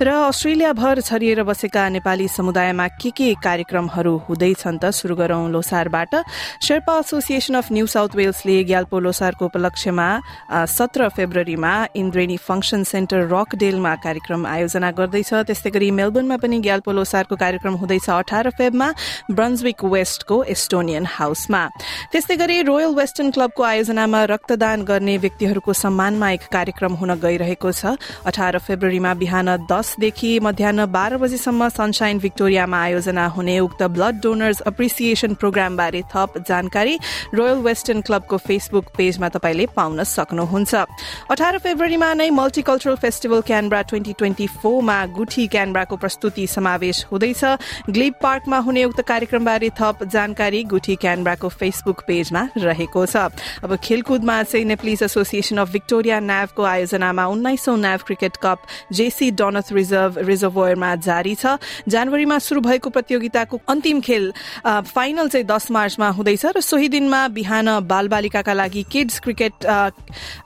र अस्ट्रेलियाभर छरिएर बसेका नेपाली समुदायमा के के कार्यक्रमहरू हुँदैछन् त शुरू गरौं लोसारबाट। Sherpa association of New South Wellesley Gyalpo लोसारको उपलक्ष्यमा सत्र फेब्रुअरीमा इन्द्रेणी फंक्सन सेन्टर रकडेलमा कार्यक्रम आयोजना गर्दैछ। त्यस्तै गरी मेलबर्नमा पनि ग्याल्पो लोसारको कार्यक्रम हुँदैछ अठार फेबमा ब्रन्जविक वेस्टको एस्टोनियन हाउसमा। त्यस्तै गरी रोयल वेस्टर्न क्लबको आयोजनामा रक्तदान गर्ने व्यक्तिहरूको सम्मानमा एक कार्यक्रम हुन गइरहेको छ। अठार फेब्रुअरीमा बिहान दसदेखि मध्याह बाह्र बजीसम्म सनसाइन भिक्टोरियामा आयोजना हुने उक्त ब्लड डोनर्स एप्रिसिएसन प्रोग्रामबारे थप जानकारी रोयल वेस्टर्न क्लबको फेसबुक पेजमा तपाईँले पाउन सक्नुहुन्छ। अठार फेब्रुअरीमा नै multicultural festival Canberra twenty twenty फोरमा गुठी क्यानब्राको प्रस्तुति समावेश हुँदैछ। ग्लिप पार्कमा हुने उक्त कार्यक्रमबारे थप जानकारी गुठी क्यानब्राको फेसबुक पेजमा रहेको छ। अब खेलकुदमा चाहिँ नेप्लिज एसोसिएसन अफ भिक्टोरिया न्याभको आयोजनामा उन्नाइसौं NAV cricket cup J C Donath reserve रिजर्भोयरमा जारी छ। जनवरीमा शुरू भएको प्रतियोगिताको अन्तिम खेल फाइनल चाहिँ दस मार्चमा हुँदैछ र सोही दिनमा बिहान बालबालिकाका लागि किड्स क्रिकेट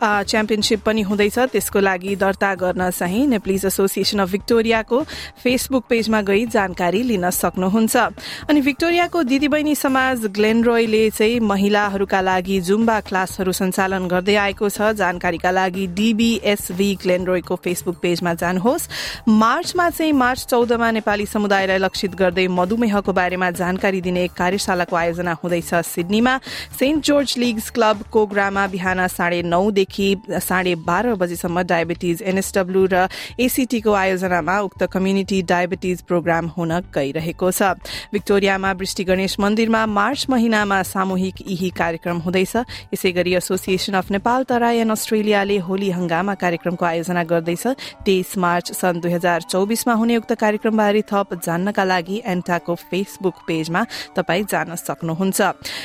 च्याम्पियनसिप पनि हुँदैछ। त्यसको लागि दर्ता गर्न चाहिँ नेप्लिज एसोसिएसन अफ भिक्टोरियाको फेसबुक पेजमा गई जानकारी लिन सक्नुहुन्छ। अनि भिक्टोरियाको दिदीबहिनी समाज ग्लेनरोयले चाहिँ महिलाहरूका लागि जुम्बा क्लासहरू सञ्चालन गर्दै आएको छ। जानकारीका लागि डीबीएसभी ग्लेनरोयको फेसबुक पेजमा जानुहोस्। मार्चमा चाहिँ मार्च चौधमा नेपाली समुदायलाई लक्षित गर्दै मधुमेहको बारेमा जानकारी दिने एक कार्यशालाको आयोजना हुँदैछ सिडनीमा। सेन्ट जोर्ज लिग्स क्लब कोग्रामा बिहान साढे नौदेखि साढे बाह्र बजीसम्म डायबिटिज एनएसडब्ल्यू र एसीटीको आयोजनामा उक्त कम्युनिटी डायबिटिज प्रोग्राम हुन गइरहेको छ। भिक्टोरियामा वृष्टि गणेश मन्दिरमा मार्च महिनामा सामूहिक यही कार्यक्रम हुँदैछ। यसै गरी एसोसिएसन अफ नेपाल तरायन अस्ट्रेलियाले होली हंगामा कार्यक्रमको आयोजना गर्दैछ। तेइस मार्च सन् दुई हजार चौबिसमा हुने उक्त कार्यक्रमबारे थप जान्नका लागि एन्टाको फेसबुक पेजमा तपाईँ जान सक्नुहुन्छ।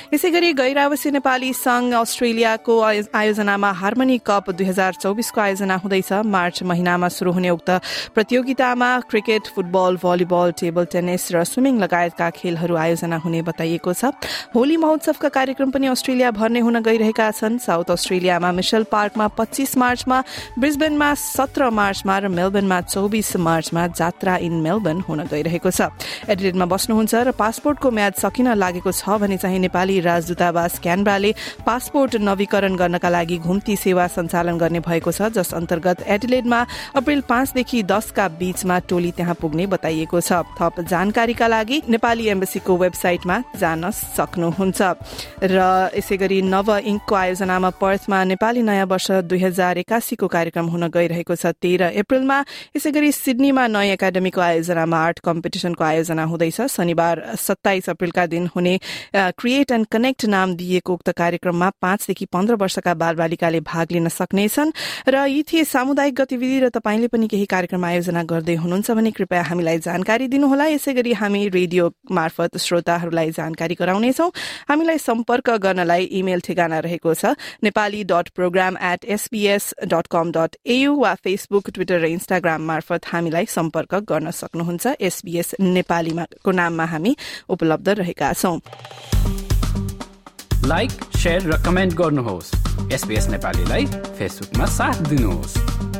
यसै गरी गैर आवासीय नेपाली संघ अस्ट्रेलियाको आयोजनामा हार्मोनी कप दुई हजार चौबिसको आयोजना हुँदैछ। मार्च महिनामा शुरू हुने उक्त प्रतियोगितामा cricket football volleyball table tennis र स्विमिङ लगायतका खेलहरू आयोजना हुने बताइएको छ। होली महोत्सवका कार्यक्रम पनि अस्ट्रेलिया भर्ने हुन गइरहेका छन्। साउथ अस्ट्रेलियामा मिशल पार्कमा पच्चीस मार्चमा ब्रिस्बेनमा सत्र मार्चमा र मेलबर्नमा चौबिस मार्चमा जात्रा इन मेलबर्न हुन गइरहेको छ। एडिलेडमा बस्नुहुन्छ र पासपोर्टको म्याद सकिन लागेको छ भने चाहिँ नेपाली राजदूतावास क्यानब्राले पासपोर्ट नवीकरण गर्नका लागि घुम्ती सेवा सञ्चालन गर्ने भएको छ जस अन्तर्गत एडिलेडमा अप्रेल पाँचदेखि दसका बीचमा टोली त्यहाँ पुग्ने बताइएको छ। थप जानकारीका लागि नेपाली एम्बेसीको वेबसाइटमा जान सक्नुहुन्छ। र यसै गरी नव इङ्कको आयोजनामा पर्थमा नेपाली नयाँ वर्ष दुई हजार एकासीको कार्यक्रम हुन गइरहेको छ। तेह्र अप्रेलमा यसै गरी सिडनीमा नयाँ एकाडेमीको आयोजनामा आर्ट कम्पिटिसनको आयोजना हुँदैछ। शनिबार सत्ताइस अप्रेलका दिन हुने क्रिएट एण्ड कनेक्ट नाम दिएको उक्त कार्यक्रममा पाँचदेखि पन्ध्र वर्षका बालबालिकाले भाग लिन सक्नेछन् र यी थिए सामुदायिक गतिविधि र तपाईँले पनि केही कार्यक्रम आयोजना गर्दै हुनुहुन्छ भने कृपया हामीलाई जानकारी दिनुहोला। यसै गरी हामी रेडियो मार्फत श्रोताहरूलाई जानकारी गराउनेछौ। हामीलाई सम्पर्क गर्नलाई इमेल ठेगाना रहेको छ। Nepali dot program at SBS dot com dot AU वा फेसबुक ट्विटर र इन्स्टाग्राम मार्फत हामीलाई सम्पर्क गर्न सक्नुहुन्छ। एसबीएस नेपालीको नाममा हामी उपलब्ध रहेका छौं। लाइक र कमेन्ट गर्नुहोस्। एसबीएस नेपालीलाई फेसबुकमा साथ दिनुहोस्।